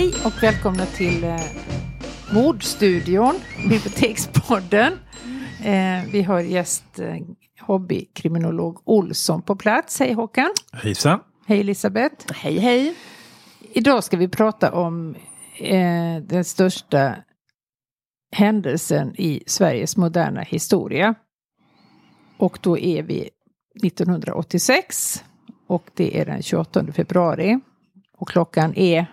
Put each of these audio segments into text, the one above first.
Hej och välkomna till eh, Mordstudion, Bibliotekspodden. Eh, vi har gäst eh, hobbykriminolog Olsson på plats. Hej Håkan! Hejsan! Hej Elisabeth! Hej hej! Idag ska vi prata om eh, den största händelsen i Sveriges moderna historia. Och då är vi 1986 och det är den 28 februari. Och klockan är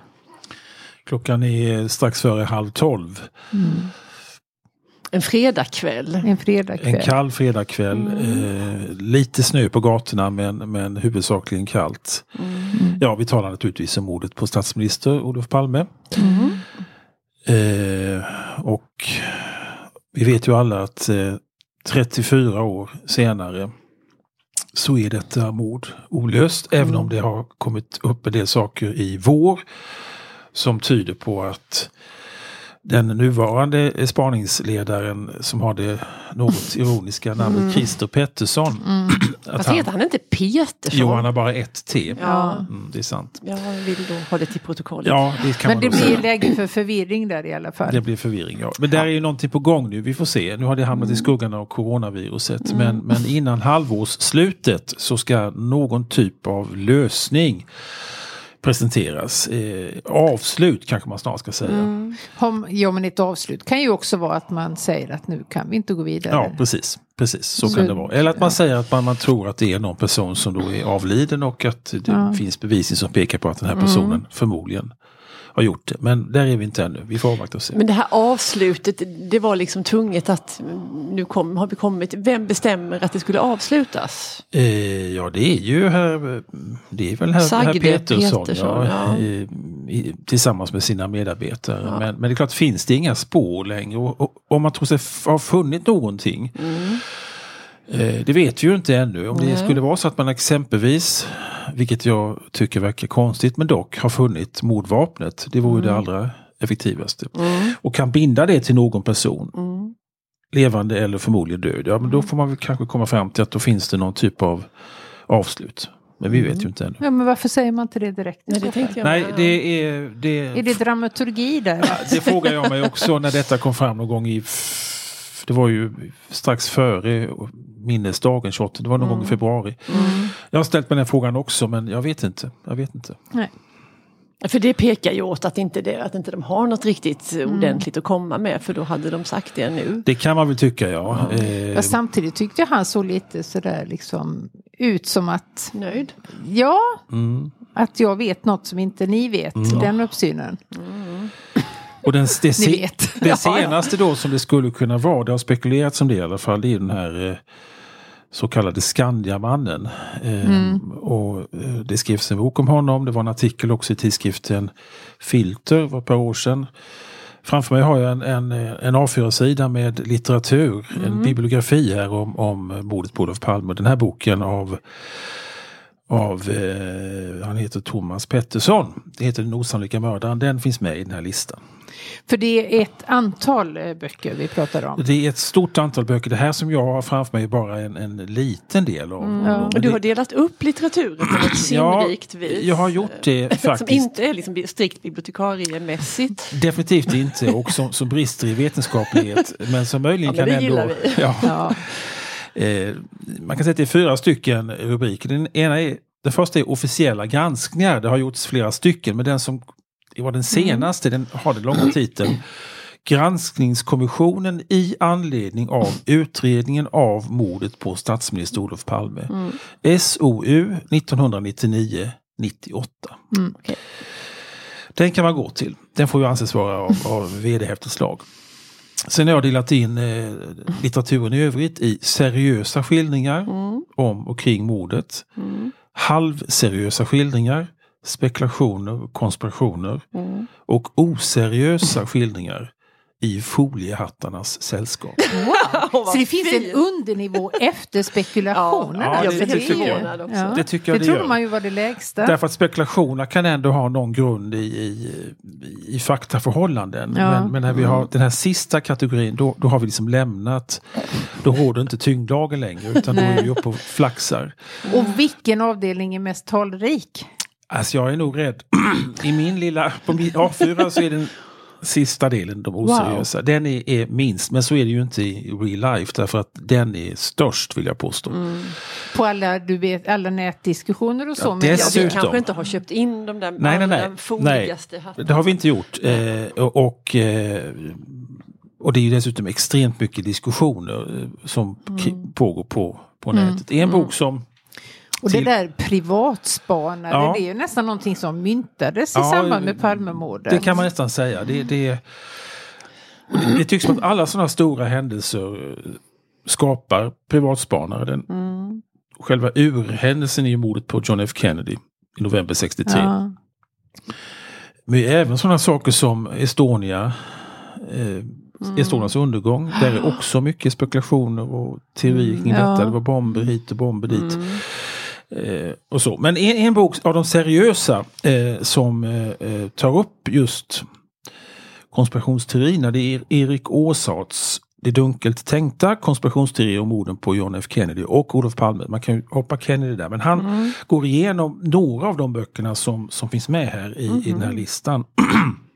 Klockan är strax före halv tolv. En fredagkväll. en fredagkväll. En kall fredagkväll. Mm. Eh, lite snö på gatorna men, men huvudsakligen kallt. Mm. Ja, vi talar naturligtvis om mordet på statsminister Olof Palme. Mm. Eh, och vi vet ju alla att eh, 34 år senare så är detta mord olöst. Även Mm. om det har kommit upp en del saker i vår som tyder på att den nuvarande spaningsledaren som har det något ironiska namnet Christer Pettersson. att Fast heter han inte Petersson? Jo, han har bara ett T. Ja. Mm, det är sant. Jag vill då ha det till protokollet. Ja, det kan Men det säga. blir läge för förvirring där i alla fall. Det blir förvirring, ja. Men där är ju någonting på gång nu. Vi får se. Nu har det hamnat i skuggan av coronaviruset. Men, men innan halvårsslutet så ska någon typ av lösning presenteras. Eh, avslut kanske man snart ska säga. Om, ja men ett avslut kan ju också vara att man säger att nu kan vi inte gå vidare. Ja, precis. Precis, så Så- kan det vara. Eller att man ja. säger att man, man tror att det är någon person som då är avliden och att det Ja. finns bevisning som pekar på att den här personen förmodligen har gjort det. Men där är vi inte ännu. Vi får avvakta och se. Men det här avslutet, det var liksom tvunget att nu kom, har vi kommit. Vem bestämmer att det skulle avslutas? Eh, ja, det är ju här, det är väl här, Sagde här Petersson, Petersson, ja, ja. I, tillsammans med sina medarbetare. Men, men det är klart, finns det inga spår längre och, och om man tror sig ha funnit någonting eh, det vet vi ju inte ännu. Om det Nej. skulle vara så att man exempelvis, vilket jag tycker verkar konstigt, men dock har funnit mordvapnet. Det vore det allra effektivaste. Och kan binda det till någon person Mm. levande eller förmodligen död, ja men då får man väl kanske komma fram till att då finns det någon typ av avslut. Men vi vet ju inte ännu. Ja, men varför säger man inte det direkt? Nej, det Nej, det är... Det, Är det dramaturgi där? det frågar jag mig också när detta kom fram någon gång i... Det var ju strax före minnesdagen 28, det var någon gång i februari. Jag har ställt mig den frågan också men jag vet inte. Jag vet inte. Nej. För det pekar ju åt att inte, det, att inte de har något riktigt ordentligt att komma med. För då hade de sagt det nu. Det kan man väl tycka ja. Eh, Ja, samtidigt tyckte jag han såg lite sådär liksom ut som att Nöjd? ja, mm. att jag vet något som inte ni vet. Den uppsynen. Och den, det, se, det senaste då som det skulle kunna vara, det har spekulerats om det i alla fall, det är den här eh, så kallade Skandiamannen. Eh, och, eh, det skrevs en bok om honom, det var en artikel också i tidskriften Filter, var ett par år sedan. Framför mig har jag en, en, eh, en A4-sida med litteratur, en bibliografi här om, om mordet på Olof Palme. Den här boken av av, eh, han heter Thomas Pettersson. Det heter Den osannolika mördaren. Den finns med i den här listan. För det är ett antal eh, böcker vi pratar om. Det är ett stort antal böcker. Det här som jag har framför mig är bara en, en liten del av. Mm. Ja. Du har delat upp litteraturen på något sinnrikt vis. jag har gjort det Som faktiskt. inte är liksom strikt bibliotekariemässigt. Definitivt inte och som, som brister i vetenskaplighet. Men som möjligen Ja, men kan det ändå... Ja, Ja. Eh, man kan säga att det är fyra stycken rubriker. Den ena är den första är officiella granskningar. Det har gjorts flera stycken men den som var den senaste den har den långa titeln Granskningskommissionen i anledning av utredningen av mordet på statsminister Olof Palme. SOU 1999 98. Mm. Okej. Den kan man gå till. Den får ju anses vara av, av vederhäftigt slag. Sen har jag delat in eh, litteraturen i övrigt i seriösa skildringar om och kring mordet. Halvseriösa skildringar, spekulationer, konspirationer. Och oseriösa skildringar i foliehattarnas sällskap. Så det finns en undernivå efter spekulationer. Ja, jag det- det tycker jag. Ja. Det tycker jag det det trodde man ju var det lägsta. Därför att spekulationer kan ändå ha någon grund i, i, i faktaförhållanden. Ja. Men, men när vi har den här sista kategorin då, då har vi liksom lämnat, då råder inte tyngdlagen längre utan då är vi uppe och flaxar. Och vilken avdelning är mest talrik? Alltså jag är nog rädd. I min lilla, på min A4 så är den sista delen, de oseriösa. Wow. Den är, är, minst, men så är det ju inte i real life därför att den är störst vill jag påstå. Mm. På alla, du vet, alla nätdiskussioner och så? Ja, men dessutom. Vi kanske inte har köpt in de där nej, nej, nej. hattarna. Det har vi inte gjort. Eh, och, eh, och det är ju dessutom extremt mycket diskussioner eh, som mm. pågår på, på mm. nätet. En bok mm. som och det där privatspanare, ja. det är ju nästan någonting som myntades i ja, samband med Palmemordet. Det kan man nästan säga. Det, det, det, tycks som att alla sådana stora händelser skapar privatspanare. Den, mm. Själva urhändelsen är ju mordet på John F Kennedy i november 63. Ja. Men även sådana saker som Estonia, eh, mm. Estonias undergång. Där är också mycket spekulationer och teorier kring ja. detta. Det var bomber hit och bomber dit. Mm. Eh, och så. Men en, en bok av de seriösa eh, som eh, eh tar upp just konspirationsteorierna det är Erik Åsarts Det dunkelt tänkta konspirationsteorier om morden på John F Kennedy och Olof Palme. Man kan ju hoppa Kennedy där men han mm. går igenom några av de böckerna som, som finns med här i, mm. i den här listan.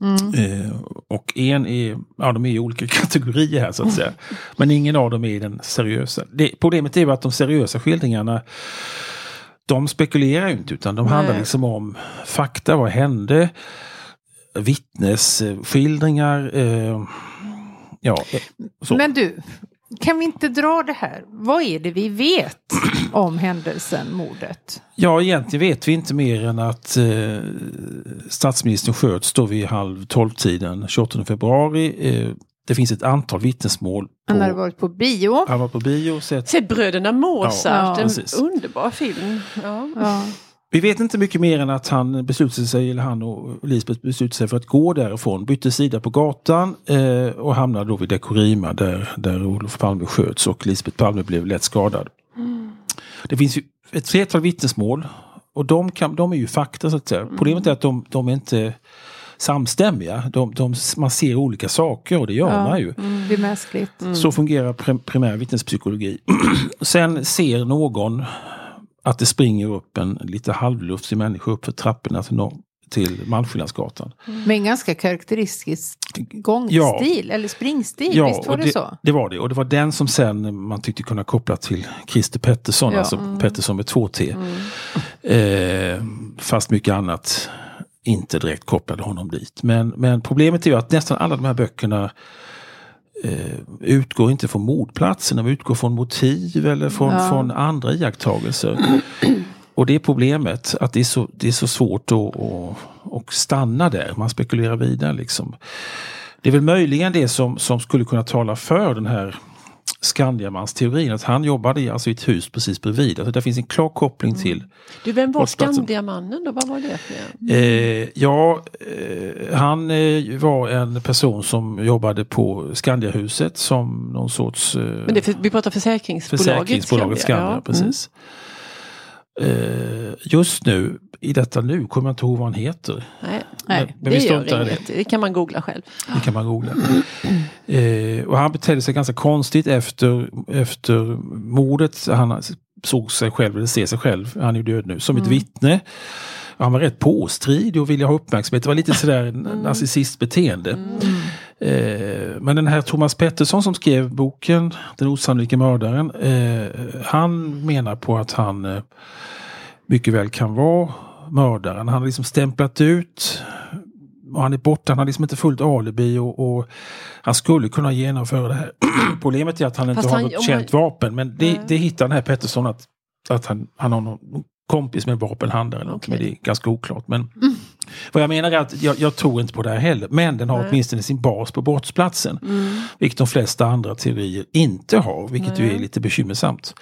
Mm. Eh, och en är, ja de är i olika kategorier här så att säga. Men ingen av dem är den seriösa. Det, problemet är att de seriösa skildringarna de spekulerar ju inte utan de Nej. handlar liksom om fakta, vad hände? Vittnesskildringar. Eh, ja, eh, så. Men du, kan vi inte dra det här? Vad är det vi vet om händelsen, mordet? Ja, egentligen vet vi inte mer än att eh, statsministern sköts då vid halv tolv-tiden 28 februari. Eh, det finns ett antal vittnesmål. På, han hade varit på bio. Han var på bio. Sett, sett Bröderna Mozart, ja, en underbar film. Ja. Ja. Vi vet inte mycket mer än att han beslutade sig, eller han och Lisbeth beslutade sig för att gå därifrån. Bytte sida på gatan eh, och hamnade då vid Dekorima där, där Olof Palme sköts och Lisbeth Palme blev lätt skadad. Mm. Det finns ju ett flertal vittnesmål och de, kan, de är ju fakta så att säga. Mm. Problemet är att de, de är inte samstämmiga. De, de, man ser olika saker och det gör ja, man ju. Mm, det är mänskligt. Så fungerar primär vittnespsykologi. Sen ser någon att det springer upp en lite halvluftig människa upp för trapporna till, till Malmskillnadsgatan. Mm. Med en ganska karaktäristisk gångstil ja. eller springstil, ja, visst var det, det, så? det var det och det var den som sen man tyckte kunna koppla till Christer Pettersson, ja. alltså mm. Pettersson med två T. Mm. Eh, fast mycket annat inte direkt kopplade honom dit. Men, men problemet är ju att nästan alla de här böckerna utgår inte från mordplatsen, de utgår från motiv eller från, ja. från andra iakttagelser. Och det är problemet, att det är så, det är så svårt att, att, att stanna där. Man spekulerar vidare liksom. Det är väl möjligen det som, som skulle kunna tala för den här Skandiamans-teorin, att han jobbade i, alltså i ett hus precis bredvid. Alltså det finns en klar koppling mm. till... Du, vem var Skandiamannen då? Vad var det för eh, Ja, eh, han eh, var en person som jobbade på Skandiahuset som någon sorts... Eh, Men det, vi pratar försäkringsbolaget, försäkringsbolaget Skandia. Skandia ja. precis. Mm. Just nu i detta nu kommer jag inte ihåg vad han heter. Nej, Nej men, det gör inget. Det. det kan man googla själv. Det kan man googla. eh, och han betedde sig ganska konstigt efter, efter mordet. Han såg sig själv, eller ser sig själv, han är ju död nu, som mm. ett vittne. Han var rätt påstridig och ville ha uppmärksamhet. Det var lite sådär mm. narcissistbeteende. Mm. Eh, men den här Thomas Pettersson som skrev boken Den osannolika mördaren. Eh, han menar på att han eh, mycket väl kan vara mördaren. Han har liksom stämplat ut och han är borta, han har liksom inte fullt alibi och, och han skulle kunna genomföra det här. Problemet är att han inte Fast har något känt man... vapen men det, det hittar den här Pettersson att, att han, han har någon kompis med vapenhandlare okay. men det är ganska oklart. Men mm. Vad jag menar är att jag, jag, tror inte på det här heller men den har Nej. åtminstone sin bas på brottsplatsen. Mm. Vilket de flesta andra teorier inte har, vilket Nej. ju är lite bekymmersamt.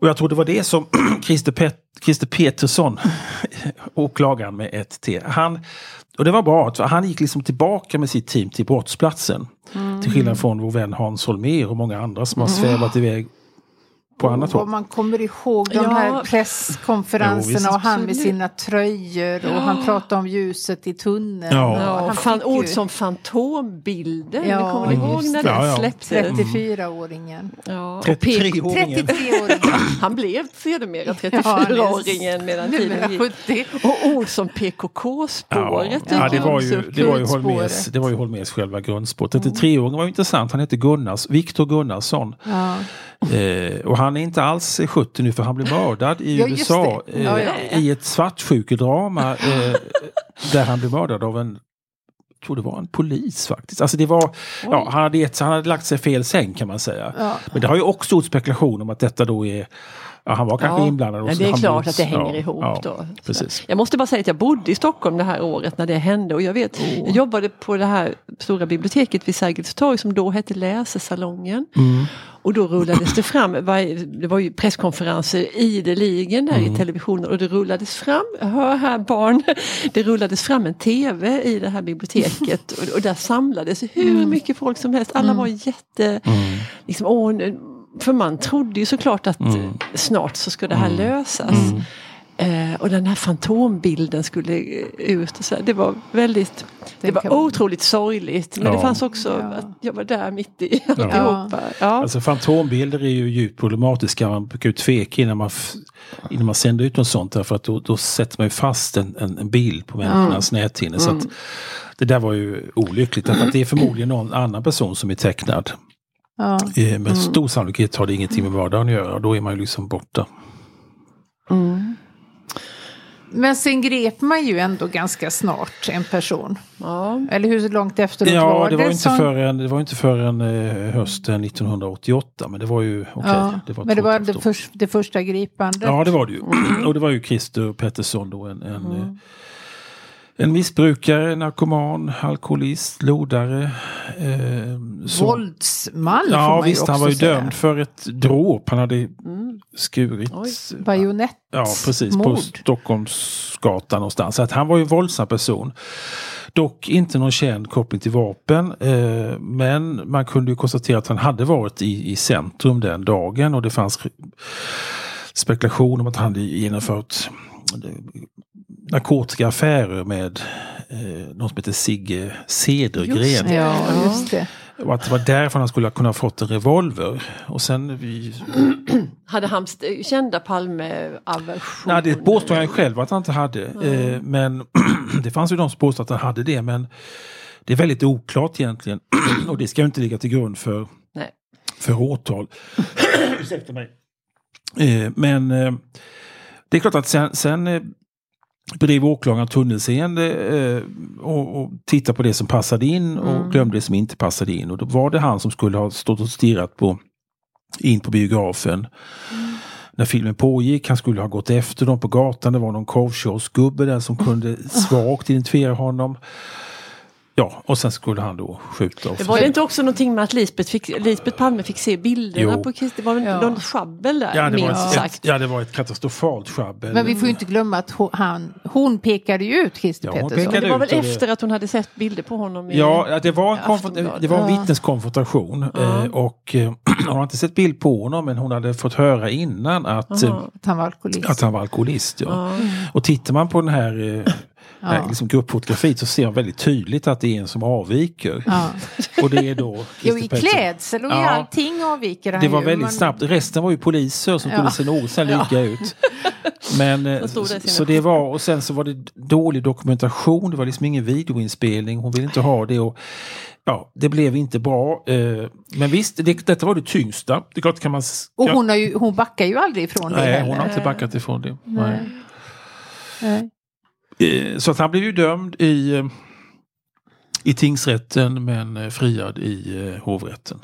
Och jag tror det var det som Christer, Pet Christer Petersson, åklagaren med ett T, han, och det var bra, för han gick liksom tillbaka med sitt team till brottsplatsen. Mm. Till skillnad från vår vän Hans Holmér och många andra som har mm. svävat iväg på annat Och håll. man kommer ihåg de Ja. här Jo, presskonferenserna visst. och han med sina tröjor och han pratade om ljuset i tunneln. Ja. Ja, fan, ord ju som fantombilder. Ja, Ja, kommer ni ihåg när Ja, ja. släpptes? 34-åringen. Ja, och 33-åringen. 33-åringen. Han blev sedermera Ja, 34-åringen medan tiden gick. 70. Och ord som PKK-spåret. Ja, det var ju, det var ju. Holmers, det var ju Holmers själva grundspår. 33-åringen var ju intressant. Han hette Gunnars, Viktor Gunnarsson. Eh, och han är inte alls 70 nu för han blev mördad i Ja, USA eh, ja, ja. i ett svartsjukedrama eh, där han blev mördad av en jag tror det var en polis faktiskt. Alltså det var, ja, han, hade gett, han hade lagt sig fel säng kan man säga. Men det har ju också gjort spekulation om att detta då är, ja, han var kanske Ja, inblandad. och men det är klart att det hänger ja, ihop ja, då. Precis. Jag måste bara säga att jag bodde i Stockholm det här året när det hände och jag vet, jag jobbade på det här stora biblioteket vid Sergels torg som då hette Läsesalongen. Mm. Och då rullades det fram, det var ju presskonferenser ideligen där Mm. i televisionen och det rullades fram, hör här barn, det rullades fram en tv i det här biblioteket och, och där samlades hur mycket folk som helst. Alla var jätte, Mm. liksom, åh, för man trodde ju såklart att Mm. snart så ska det här lösas. Eh, och den här fantombilden skulle ut. Och så här. Det var väldigt, det var kan- otroligt sorgligt. Men Ja. det fanns också Ja. att jag var där mitt i alltihopa. Ja. Alltså fantombilder är ju djupt problematiska. Man brukar ju tveka innan man, innan man sänder ut något sånt. Därför att då, då sätter man ju fast en, en, en bild på människornas näthinne. Så att det där var ju olyckligt. Därför att det är förmodligen någon annan person som är tecknad. Ja. Eh, Med stor sannolikhet har det ingenting med vardagen att göra. Då är man ju liksom borta. Men sen grep man ju ändå ganska snart en person. Ja. Eller hur långt efteråt Ja, var det var, inte som- förrän, det var inte förrän eh, hösten 1988. Men det var ju okej. Ja, det var men det var det, förs- det första gripandet. Ja, det var det ju. Och det var ju Christer Pettersson då, en, en, eh, en missbrukare, narkoman, alkoholist, lodare. Eh, som- Våldsman får Ja man visst, ju också han var ju säga. dömd för ett dråp. Han hade skurit. Oj. Bajonett. Ja, precis. På mord. Stockholmsgatan någonstans. Så att han var ju en våldsam person. Dock inte någon känd koppling till vapen. Eh, men man kunde ju konstatera att han hade varit i, i centrum den dagen och det fanns spekulation om att han hade genomfört narkotikaaffärer med eh, någon som heter Sigge Cedergren. Ja, just det. Och att det var därför han skulle ha kunnat fått en revolver. Och sen vi, Hade han kända Palme-aversion? Nej, det påstår han själv att han inte hade. Eh, men det fanns ju de som påstod att han hade det. Men det är väldigt oklart egentligen. Och det ska ju inte ligga till grund för, Nej. för åtal. Ursäkta mig. Eh, men eh, det är klart att sen, sen bedrev åklagaren tunnelseende eh, och, och tittade på det som passade in och glömde det som inte passade in. Och då var det han som skulle ha stått och stirrat på in på biografen. När filmen pågick, han skulle ha gått efter dem på gatan. Det var någon korvkiosksgubbe där som kunde svagt identifiera honom. Ja, och sen skulle han då skjuta. Och Det var det inte också någonting med att Lisbeth, fick, Lisbeth Palme fick se bilderna Jo. på Christer? Det var väl Ja. något sjabbel där, ja, det var minst ett, sagt. ett, ja, det var ett katastrofalt sjabbel. Men vi får ju inte glömma att hon, han, hon pekade ju ut Christer Ja, Pettersson. Det var väl och det- efter att hon hade sett bilder på honom i... Ja, ja, det var en, konfront- det var en Ja. vittneskonfrontation. Eh, och eh, hon har inte sett bild på honom men hon hade fått höra innan att, eh, Aha. Att han var alkoholist. att han var alkoholist. Ja. Ja. Och tittar man på den eh, här Ja. liksom gruppfotografiet så ser man väldigt tydligt att det är en som avviker. Ja. Och det är då Jo, i klädsel och i Ja. allting avviker han Det var ju, väldigt men- snabbt. Resten var ju poliser som Ja. kunde se något så lika ut. Men eh, De stod där i sina så det var och sen så var det dålig dokumentation. Det var liksom ingen videoinspelning. Hon ville inte ha det. Och, ja, det blev inte bra. Eh, men visst, det, detta var det tyngsta. Det klart kan man... Och hon, har ju, hon backar ju aldrig ifrån det nej, heller. hon har inte backat ifrån det. Nej. Nej. Eh, Så att han blev ju dömd i, eh, i tingsrätten men eh, friad i hovrätten.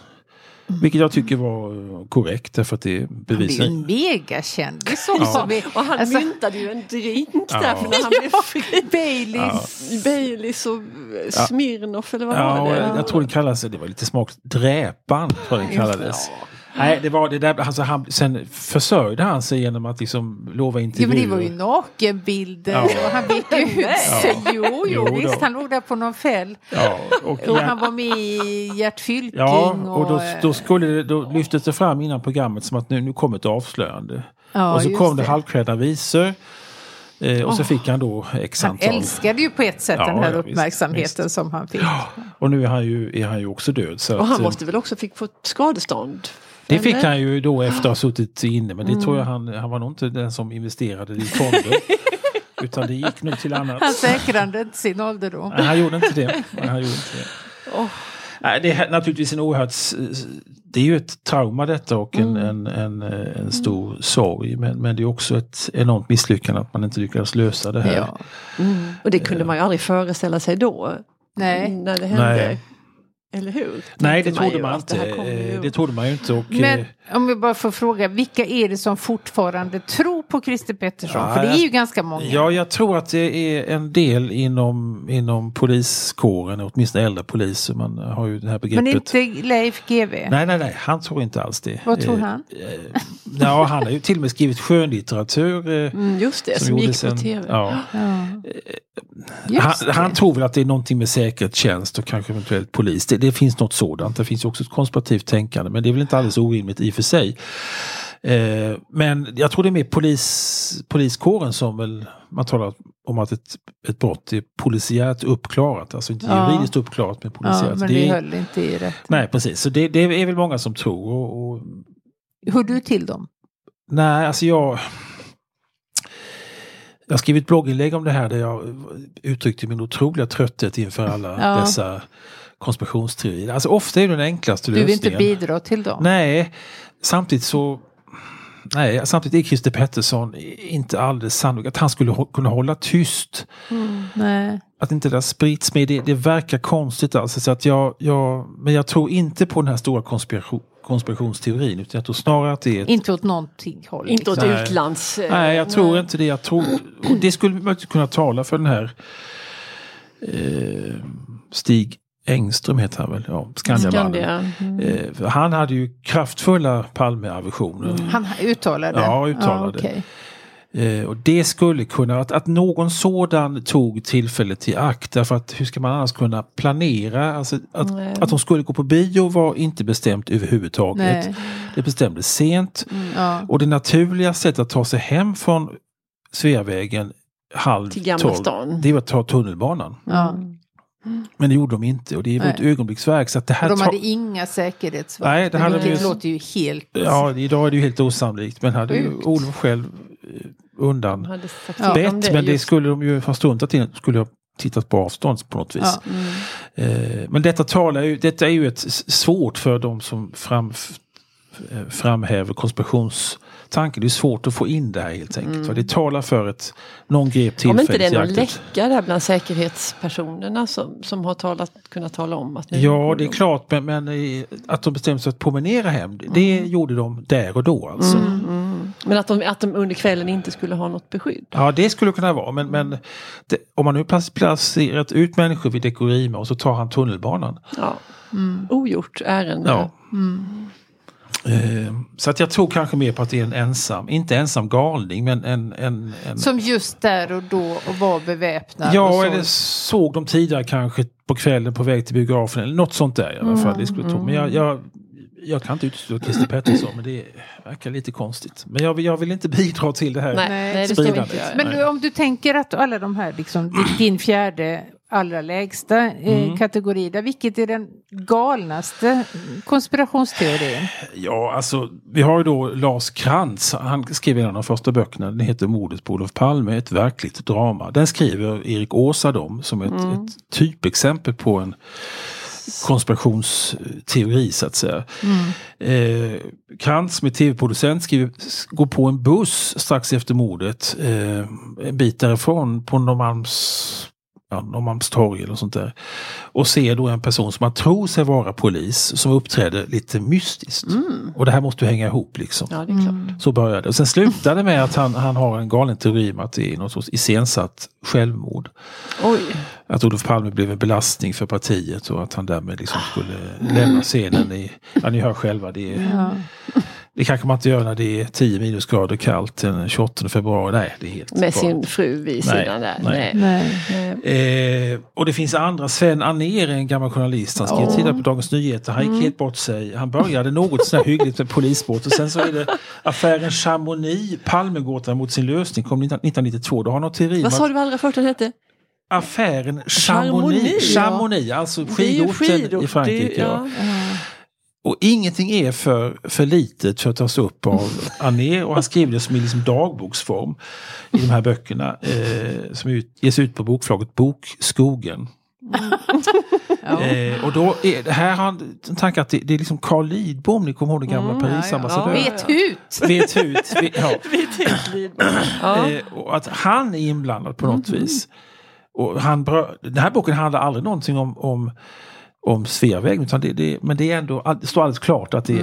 Vilket jag tycker var korrekt därför att det Han blir ju bevisar... en megakändis också. Ja. Vi- Och han alltså- myntade ju en drink där Ja. för när han blev fri. Baileys. Baileys och Smirnoff eller vad Ja, var det? jag, jag tror det kallades, det var lite smakligt, dräpan tror jag det kallades. Nej, det var det där, alltså han, sen försörjde han sig genom att liksom lova Jo intervjuer. men det var ju nakenbilder Ja. och han vek ut sig. Jo, jo, Jo då. visst han låg där på någon fäll. Ja, och, Och han var med i Gert Fylking. ja, och då, eh, då, skulle det, då lyftes det fram innan programmet som att nu, nu kommer ett avslöjande. ja, och så kom det halvklädda visor. Eh, och så fick han då x Han antal. älskade ju på ett sätt Ja, den här ja, visst, uppmärksamheten visst. som han fick. Och nu är han ju, är han ju också död. Så Och att, han eh, måste väl också fick fått skadestånd? Det fick han ju då efter att ha suttit inne men det Mm. tror jag han, han var nog inte den som investerade i fonder. utan det gick nog till annat. Han säkrade inte sin ålderdom. Nej, han gjorde inte det. Nej, han gjorde inte det. Åh. Nej, det är naturligtvis en oerhört... Det är ju ett trauma detta och en, Mm. en, en, eh, en stor sorg. Men, men det är också ett enormt misslyckande att man inte lyckades lösa det här. Ja. Mm. Och det kunde man ju aldrig föreställa sig då. Nej. När det hände. Nej. Eller hur? Nej, det trodde man det här inte. ju- Eh, Det trodde man ju inte. Och, Men eh, om vi bara får fråga, vilka är det som fortfarande tror på Christer Pettersson? Ja, För det är ju ganska många. Ja, jag tror att det är en del inom, inom poliskåren, åtminstone äldre poliser. Man har ju det här begreppet. Men inte Leif GW? Nej, nej, nej, han tror inte alls det. Vad tror Eh, han? eh, Ja, han har ju till och med skrivit skönlitteratur. eh, Mm, just det, som, gick gjordes på tv. Ja. Ja. Just Han, han tror väl att det är någonting med säkerhetstjänst och kanske eventuellt polis. Det, det finns något sådant. Det finns ju också ett konspirativt tänkande men det är väl inte alldeles orimligt i för sig. Eh, men jag tror det är mer polis, poliskåren som väl man talar om att ett, ett brott är polisiärt uppklarat. Alltså inte Ja. juridiskt uppklarat men polisiärt. ja, men det det höll inte i rätt. nej precis, så det, det är väl många som tror. Och, och, Hör du till dem? nej, alltså jag jag har skrivit blogginlägg om det här där jag uttryckte min otroliga trötthet inför alla Ja. dessa konspirationsteorier. Alltså ofta är det den enklaste Du vill lösningen. inte bidra till dem? Nej, samtidigt så Nej, samtidigt är Christer Pettersson inte alldeles sannolikt att han skulle hå- kunna hålla tyst. Nej. Att inte det där sprids med, det, det verkar konstigt alltså. Så att jag, jag, men jag tror inte på den här stora konspiration, konspirationsteorin utan jag tror snarare att det är ett Inte åt någonting håll. Inte åt Nej. utlands... eh, Nej, jag tror inte det. Jag tror, det skulle möjligtvis kunna tala för den här eh, Stig Engström heter han väl? Ja, Skandiamannen. Skandia. Mm. Eh, han hade ju kraftfulla Palmeaversioner. Han uttalade? Ja, uttalade. okej. Eh, och det skulle kunna, att, att någon sådan tog tillfället i akt. Därför att hur ska man annars kunna planera? Alltså, att, Nej. att de skulle gå på bio var inte bestämt överhuvudtaget. Nej. Det bestämdes sent. Ja. Och det naturliga sättet att ta sig hem från Sveavägen halv Till Gamla tolv, stan. det var att ta tunnelbanan. Ja. Men det gjorde de inte och det var ett ögonblicksverk. Så att det här Och de tar- hade inga säkerhetsvakter. Nej, det hade vilket de- låter ju helt... Ja, idag är det ju helt osannolikt. Men hade ju. Olof själv eh, undan De hade Ja. bett. men det just- skulle de ju ha struntat i. Skulle ha tittat på avstånd på något vis. Ja. Mm. Eh, men detta, talar ju, detta är ju ett svårt för de som fram, eh, konspirationstanken. Det är svårt att få in det här helt enkelt. För det talar för ett någon grep Om tillfälligt inte det är någon läcka där bland säkerhetspersonerna som, som har talat, kunnat tala om att nu Ja, det är klart, men, men eh, att de bestämde sig att promenera hem, det gjorde de där och då alltså. Mm, mm. Men att de, att de under kvällen inte skulle ha något beskydd. Ja, det skulle kunna vara, men, men det, om man nu plac- placerat ut människor vid Dekorima och så tar han tunnelbanan. Ja. Ogjort ärende. Ja. Eh, så att jag tror kanske mer på att det är en ensam, inte ensam galning, men en... en, en Som just där och då och var beväpnad. ja, så. eller såg de tidigare kanske på kvällen på väg till biografen eller något sånt där i alla fall. Det skulle tro. Men jag, jag, jag kan inte utesluta Christer Pettersson, men det verkar lite konstigt. Men jag, jag vill inte bidra till det här. Nej, Nej, det. Men du, om du tänker att alla de här, liksom, din fjärde allra lägsta eh, Mm. kategori, där, vilket är den galnaste konspirationsteorin? Ja, alltså vi har ju då Lars Krantz. Han skrev en av de första böckerna. Den heter Mordet på Olof Palme, ett verkligt drama. Den skriver Erik Åsard om som ett, ett typexempel på en konspirationsteori så att säga. Eh, Krantz med tv-producent skriver, går på en buss strax efter mordet eh, en bit därifrån på Norrmalms Norrmalmstorg eller sånt där. Och ser då en person som man tror sig vara polis som uppträder lite mystiskt. Och det här måste ju hänga ihop liksom. Ja, det är klart. Så började det. Och sen slutade det med att han, han har en galen teori om att det är något sorts iscensatt självmord. Oj. Att Olof Palme blev en belastning för partiet och att han därmed liksom skulle lämna scenen. I, ja, ni hör själva, det, är, Ja. Det kanske man inte gör när det är 10 minusgrader kallt den 28 februari. Nej, det är helt Med galet. sin fru vid Nej, sidan där. nej. Nej. Nej. Nej. Eh, och det finns andra, Sven Anér, en gammal journalist, han skrev Ja. tidigare på Dagens Nyheter, han gick Mm. helt bort sig. Han började något sådär hyggligt med polisbrott och sen så är det affären Chamonix, Palmegåtan mot sin lösning, kom 1992. Då har han någon teori Vad sa att du allra först den hette? affären Chamonix, Chamonix, ja. Chamonix alltså är skidorten skidort, i Frankrike. det- ja. ja. Och ingenting är för, för litet för att tas upp av Anér och han skriver det som i liksom dagboksform i de här böckerna eh, som ut, ges ut på bokförlaget Bokskogen. Eh, och då är det här har han tanke att det, det är liksom Carl Lidbom, ni kommer ihåg den gamla Mm, Parisambassadören? ja, ja. Vet ut! Vet ut. Vet, ja. Ja. Eh, och att han är inblandad på något Mm. vis. Och han den här boken handlar aldrig någonting om, om, om Sveavägen, utan det, det, men det, är ändå, det står alldeles klart att det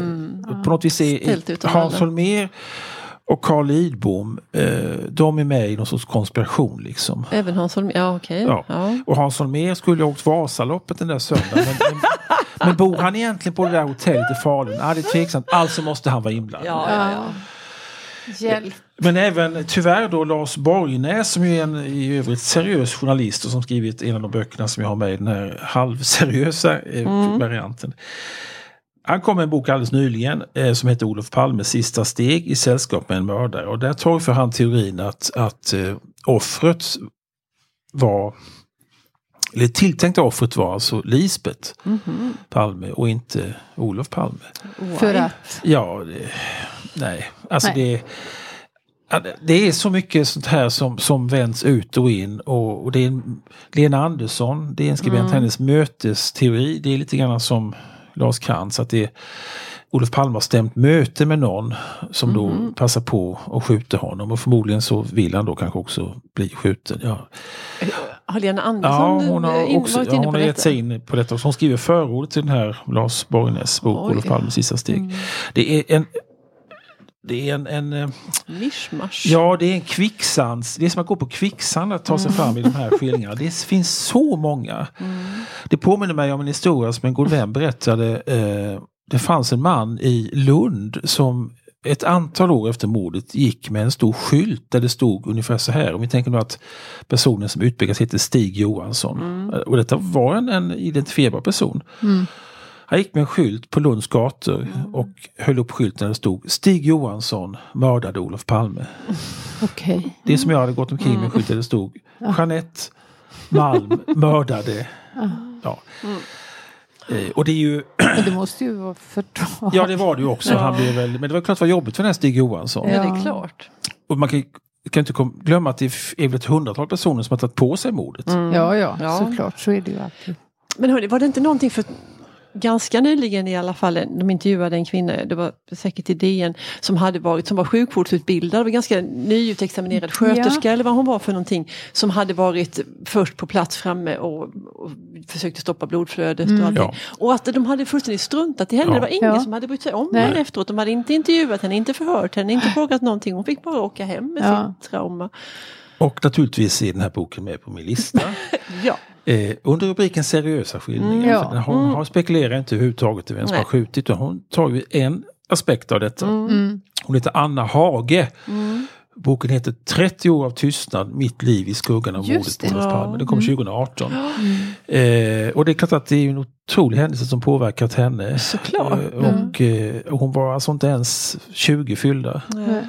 på något vis Mm. Är Hans. Holmér och Carl Lidbom, eh, de är med i någon sorts konspiration liksom. Även Hans Holmér, ja okej. Ja. Ja. Och Hans Holmér skulle ha åkt Vasaloppet den där söndagen. Men, men, men bor han egentligen på det där hotellet i Falun? Ja, det är tveksamt. Alltså måste han vara inblandad. Ja, ja, ja. Hjälp. Men även tyvärr då Lars Borgnäs som ju är en i övrigt seriös journalist och som skrivit en av de böckerna som jag har med i den här halvseriösa eh, varianten. Han kom med en bok alldeles nyligen eh, som heter Olof Palmes sista steg i sällskap med en mördare. Och där torgför han teorin att, att eh, offret var eller tilltänkta offret var alltså Lisbeth Mhm. Palme och inte Olof Palme. För Why? att... Ja, det, nej. Alltså Nej. det det är så mycket sånt här som, som vänds ut och in och, och det är en, Lena Andersson, det är en skribent, Mm. hennes mötesteori, det är lite grann som Lars Krantz, att det är Olof Palme har stämt möte med någon som Mhm. då passar på att skjuta honom och förmodligen så vill han då kanske också bli skjuten. Ja, Har Lena ja Andersson hon har, in, också, varit ja, inne hon på har gett detta? sig in på detta. Hon skriver förordet till den här Lars Borgnäs bok, Oj. Olof Palmes sista steg. Mm. Det är en det är en, en, eh, Mischmasch. ja det är en kvicksands, det är som att gå på kvicksand att ta sig fram i de här skildringarna. Det finns så många. Det påminner mig om en historia som en god vän berättade. Eh, det fanns en man i Lund som ett antal år efter mordet gick med en stor skylt där det stod ungefär så här. Om vi tänker nu att personen som utpekas heter Stig Johansson. Eh, Och detta var en, en identifierbar person. Mm. Han gick med en skylt på Lunds gator och höll upp skylten där det stod Stig Johansson mördade Olof Palme. Okej. Det som jag hade gått omkring med en skylt där det stod Jeanette Malm mördade. Ja. Eh, Och det är ju, Men det måste ju vara förtal. ja det var det ju också, han blev väl, men det var klart det var jobbigt för den här Stig Johansson. Ja, det Ja. är klart. Och man kan, kan inte glömma att det är väl ett hundratal personer som har tagit på sig mordet. Mm. Ja, ja, Ja. såklart. Så är det ju alltid. Men hörni, var det inte någonting för ganska nyligen i alla fall, de intervjuade en kvinna, det var säkert i DN, som hade varit, som var sjukvårdsutbildad, var ganska nyutexaminerad sköterska eller vad hon var för någonting, som hade varit först på plats framme och, och försökte stoppa blodflödet och allting. Ja. Och att de hade fullständigt struntat i henne, Ja. det var ingen Ja. som hade brytt sig om Nej. henne efteråt. De hade inte intervjuat henne, inte förhört henne, inte frågat någonting. Hon fick bara åka hem med Ja. sitt trauma. Och naturligtvis är den här boken med på min lista. Ja. Eh, under rubriken seriösa skildringar. Mm, ja. För den- Hon har spekulerar inte överhuvudtaget i vem som har skjutit. Hon tar ju en aspekt av detta. Mm. Hon heter Anna Hage. Boken heter 30 år av tystnad, mitt liv i skuggan av mordet på det. Olof Ja. Palme. Den kom 2018. Mm. Eh, och det är klart att det är en otrolig händelse som påverkat henne. Såklart. Eh, och, eh, och hon var alltså inte ens 20 fyllda. Nej.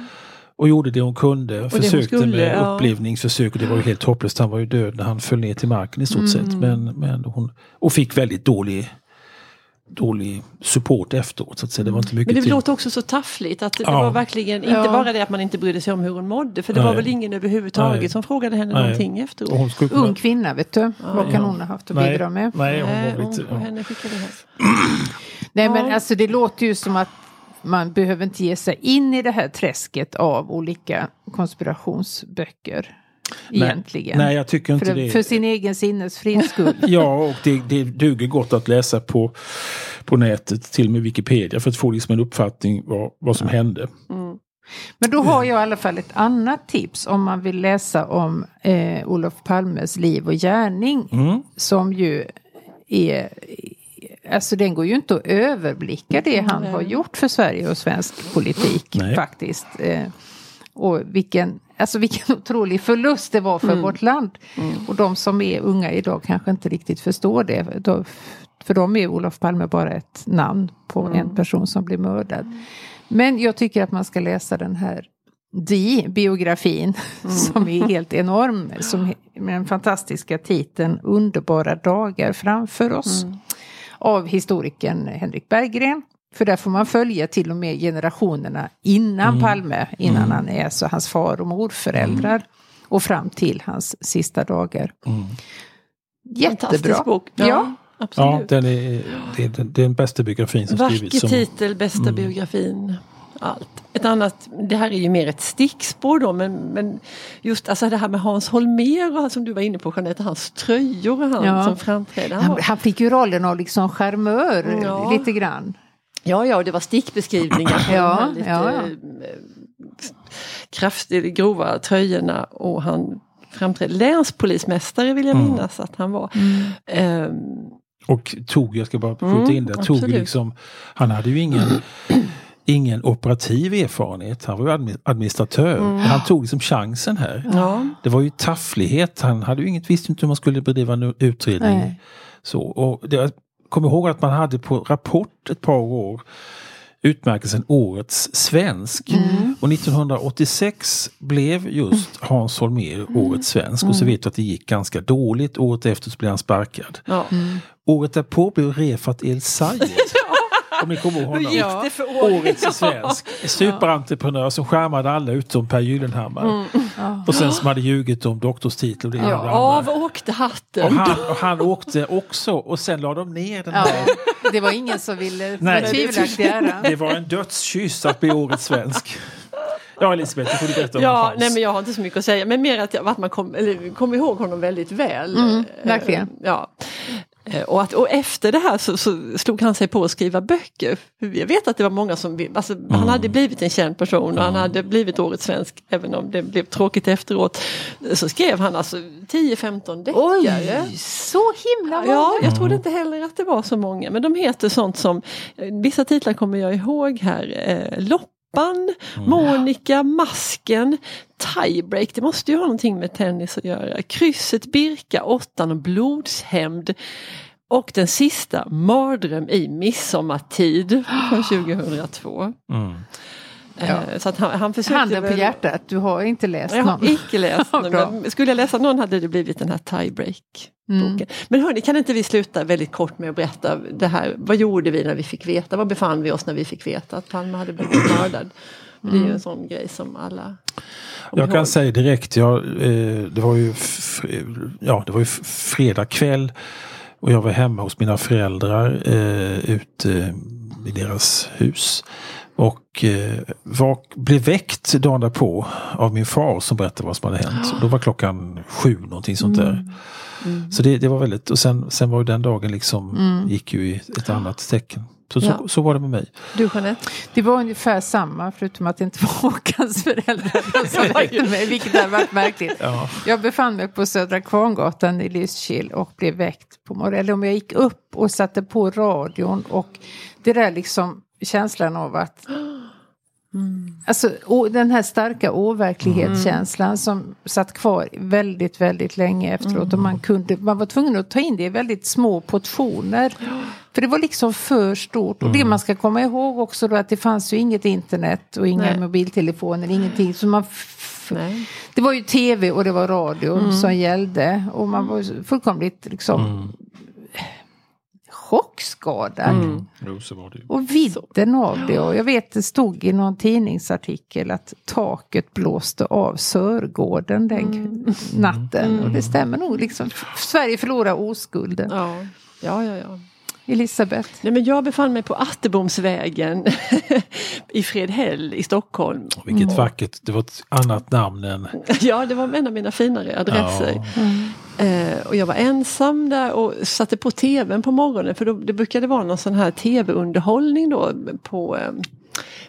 Och gjorde det hon kunde. hon försökte skulle, med ja. upplivningsförsök och det var ju helt hopplöst. Han var ju död när han föll ner till marken i stort sett. Men, men hon, och fick väldigt dålig, dålig support efteråt. Så att säga. Det var inte mycket Men det till. låter också så taffligt att det Ja. var verkligen inte Ja. bara det att man inte brydde sig om hur hon mådde för det Nej. var väl ingen överhuvudtaget Nej. som frågade henne Nej. någonting efteråt. Och hon skulle kunna- Ung kvinna, vet du. Vad kan Ja. hon ha haft att Nej. bidra med? Nej, hon hon, lite, och ja. henne skickade hem. Nej, men Ja. alltså det låter ju som att man behöver inte ge sig in i det här träsket av olika konspirationsböcker. egentligen. Nej, jag tycker inte för, det. För sin egen sinnesfrids skull. ja, och det, det duger gott att läsa på, på nätet, till och med Wikipedia, för att få liksom en uppfattning vad, vad som hände. Mm. Men då har jag i alla fall ett annat tips om man vill läsa om eh, Olof Palmes liv och gärning. Mm. Som ju är, alltså den går ju inte att överblicka det han har gjort för Sverige och svensk politik Nej. faktiskt. Eh, och vilken, alltså vilken otrolig förlust det var för vårt land. Och de som är unga idag kanske inte riktigt förstår det. För dem är Olof Palme bara ett namn på en person som blir mördad. Men jag tycker att man ska läsa den här Di-biografin som är helt enorm. Som, med den fantastiska titeln Underbara dagar framför oss. Av historikern Henrik Berggren. För där får man följa till och med generationerna innan Palme. Innan han är så hans far och morföräldrar. Och fram till hans sista dagar. Jättebra. Fantastisk bok. Ja. Ja, Ja, absolut. den är, det, är, det är den bästa biografin som skrivits. Vacker titel, bästa biografin. Allt. Ett annat, det här är ju mer ett stickspår då men, men just alltså det här med Hans Holmér och som du var inne på Jeanette, hans tröjor och han Ja. som framträdde. Han Han, fick ju rollen av liksom charmör Ja. lite grann. ja, ja, det var stickbeskrivningar på Ja, de lite ja, eh, kraftigt grova tröjorna och han framträdde. Länspolismästare vill jag Mm. minnas att han var. Mm. Ehm, och tog, jag ska bara skjuta Mm, in det, tog ju absolut. liksom, han hade ju ingen ingen operativ erfarenhet. Han var ju admi- administratör. Men han tog liksom chansen här. Mm. ja. Det var ju tafflighet. Han hade ju inget, visste inte hur man skulle bedriva en utredning. Nej. Så, och det, jag kommer ihåg att man hade på Rapport ett par år utmärkelsen Årets svensk. Mm. Och 1986 blev just Hans Holmér Årets svensk. Och så Mm. vet du att det gick ganska dåligt. Året efter så blev han sparkad. Ja. Året därpå blev Refat El Sayed. Om ni kommer ihåg Hur honom. gick Ja. det för året? Årets svensk. Superentreprenör som skärmade alla utom Per Gyllenhammar. Och sen som hade ljugit om doktorstitel och det och Ja, av åkte Och hatten. han, och han åkte också och sen la de ner den Ja, här. det var ingen som ville Nej. tvivelaktig ära. Det var en dödskyss att bli årets svensk. Ja Elisabeth, du får du berätta om Ja, Hans. nej men jag har inte så mycket att säga men mer att, jag, att man kom, eller, kom ihåg honom väldigt väl. Mm, Eh, verkligen. Ja. Eh, Och, att, och efter det här så, så slog han sig på att skriva böcker. Jag vet att det var många som, alltså, Mm. han hade blivit en känd person och han hade blivit årets svensk även om det blev tråkigt efteråt. Så skrev han alltså 10-15 deckare. Oj, så himla många. Ja, jag trodde inte heller att det var så många. Men de heter sånt som, eh, vissa titlar kommer jag ihåg här. Eh, Loppan, Monica, Masken, Tiebreak, det måste ju ha någonting med tennis att göra. Krysset, Birka, Åttan och Blodshämnd. Och den sista, Mardröm i midsommartid från 2002. Mm. Eh, Så att han, han försökte Handen på väl- hjärtat, du har inte läst jag har någon. icke läst Ja, bra. men Skulle jag läsa någon hade det blivit den här Tiebreak. Mm. Men hörni, kan inte vi sluta väldigt kort med att berätta det här. Vad gjorde vi när vi fick veta? Var befann vi oss när vi fick veta att Palme hade blivit mördad? Det är ju en sån grej som alla Jag kan säga direkt, jag, eh, det var ju, ja, det var ju fredag kväll och jag var hemma hos mina föräldrar eh, ute i deras hus. Och eh, var, blev väckt dagen därpå av min far som berättade vad som hade hänt. Då var klockan sju någonting sånt där. Så det, det var väldigt, och sen, sen var ju den dagen liksom, gick ju i ett annat tecken. Så, så, Ja. så var det med mig. Du Jeanette? Det var ungefär samma förutom att det inte var Håkans föräldrar som väckte mig, vilket hade varit märkligt. Ja. Jag befann mig på Södra Kvarngatan i Lysekil och blev väckt på morgonen. Eller om jag gick upp och satte på radion och det där liksom känslan av att Alltså å, den här starka overklighetskänslan som satt kvar väldigt, väldigt länge efteråt. Och man, kunde, man var tvungen att ta in det i väldigt små portioner. För det var liksom för stort. Och det man ska komma ihåg också då att det fanns ju inget internet och inga Nej. mobiltelefoner, ingenting. Så man Nej. det var ju tv och det var radio som gällde. Och man var fullkomligt liksom chockskadad. Ju. Och vidden av det. Och jag vet det stod i någon tidningsartikel att taket blåste av Sörgården den natten. Och det stämmer nog. Liksom. Sverige förlorar oskulden. Ja, ja, ja. ja. Elisabeth? Nej, men jag befann mig på Attebomsvägen i Fredhäll i Stockholm. Vilket Mm. vackert, det var ett annat namn än... Ja, det var en av mina finare adresser. Ja. Eh, och jag var ensam där och satte på tvn på morgonen för då, det brukade vara någon sån här tv-underhållning då på eh,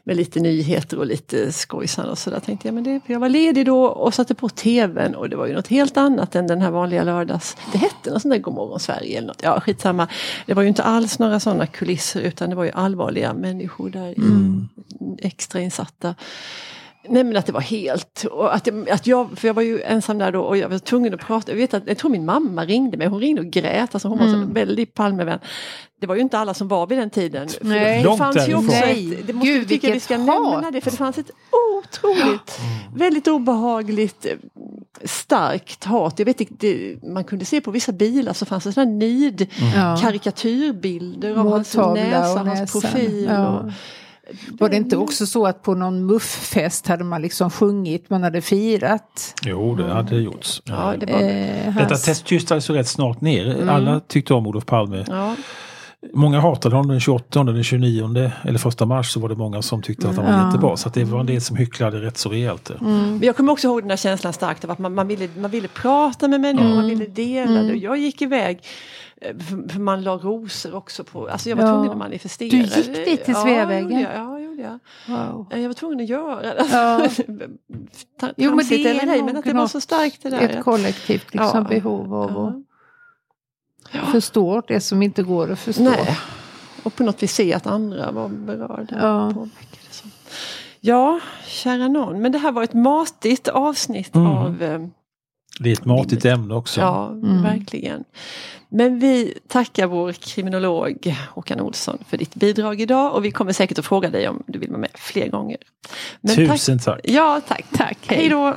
med lite nyheter och lite skojsan och sådär tänkte jag. Men det, jag var ledig då och satte på tvn och det var ju något helt annat än den här vanliga lördags. Det hette något sånt där Godmorgon Sverige eller något. Ja skitsamma. Det var ju inte alls några sådana kulisser utan det var ju allvarliga människor där Mm. extra insatta. Nej men att det var helt, och att, jag, att jag, för jag var ju ensam där då och jag var tvungen att prata. Jag, vet att, jag tror min mamma ringde mig, hon ringde och grät, alltså hon var Mm. en väldigt Palmevän. Det var ju inte alla som var vid den tiden. Nej. det Långt fanns ju också ett, det måste Gud, tycka vi ska hat. nämna det, för det fanns ett otroligt, väldigt obehagligt eh, starkt hat. Jag vet inte, man kunde se på vissa bilar så fanns det sådana nid Ja. karikatyrbilder av hans näsa, och hans profil. Ja. Och, Var det inte också så att på någon mufffest hade man liksom sjungit, man hade firat? Jo, det hade gjorts. ja, det var, Eh, Detta hans, tystades ju rätt snart ner. Mm. Alla tyckte om Olof Palme. ja. Många hatade honom den 28, den 29 eller första mars så var det många som tyckte att han var Ja. jättebra. Så att det var en del som hycklade rätt så rejält. där. Men jag kommer också ihåg den här känslan starkt av att man, man, ville, man ville prata med människor, man ville dela det. Jag gick iväg eh, för, man la rosor också på, alltså jag var Ja. tvungen att manifestera. Du gick dit till Sveavägen? Ja. Ja, gjorde jag. wow. Eh, Jag var tvungen att göra det. Ja. Jo, men det är men nog att det var något- så starkt det där. Ett kollektivt liksom, Ja. behov av att Ja. förstå det som inte går att förstå. Nej. Och på något vis se att andra var berörda. Ja. Ja, kära någon. Men det här var ett matigt avsnitt Mm. av eh, Det är ett matigt ämne också. Ja, Mm. verkligen. Men vi tackar vår kriminolog Håkan Olsson för ditt bidrag idag och vi kommer säkert att fråga dig om du vill vara med fler gånger. Men Tusen tack. Ja, tack. Tack. Hej då!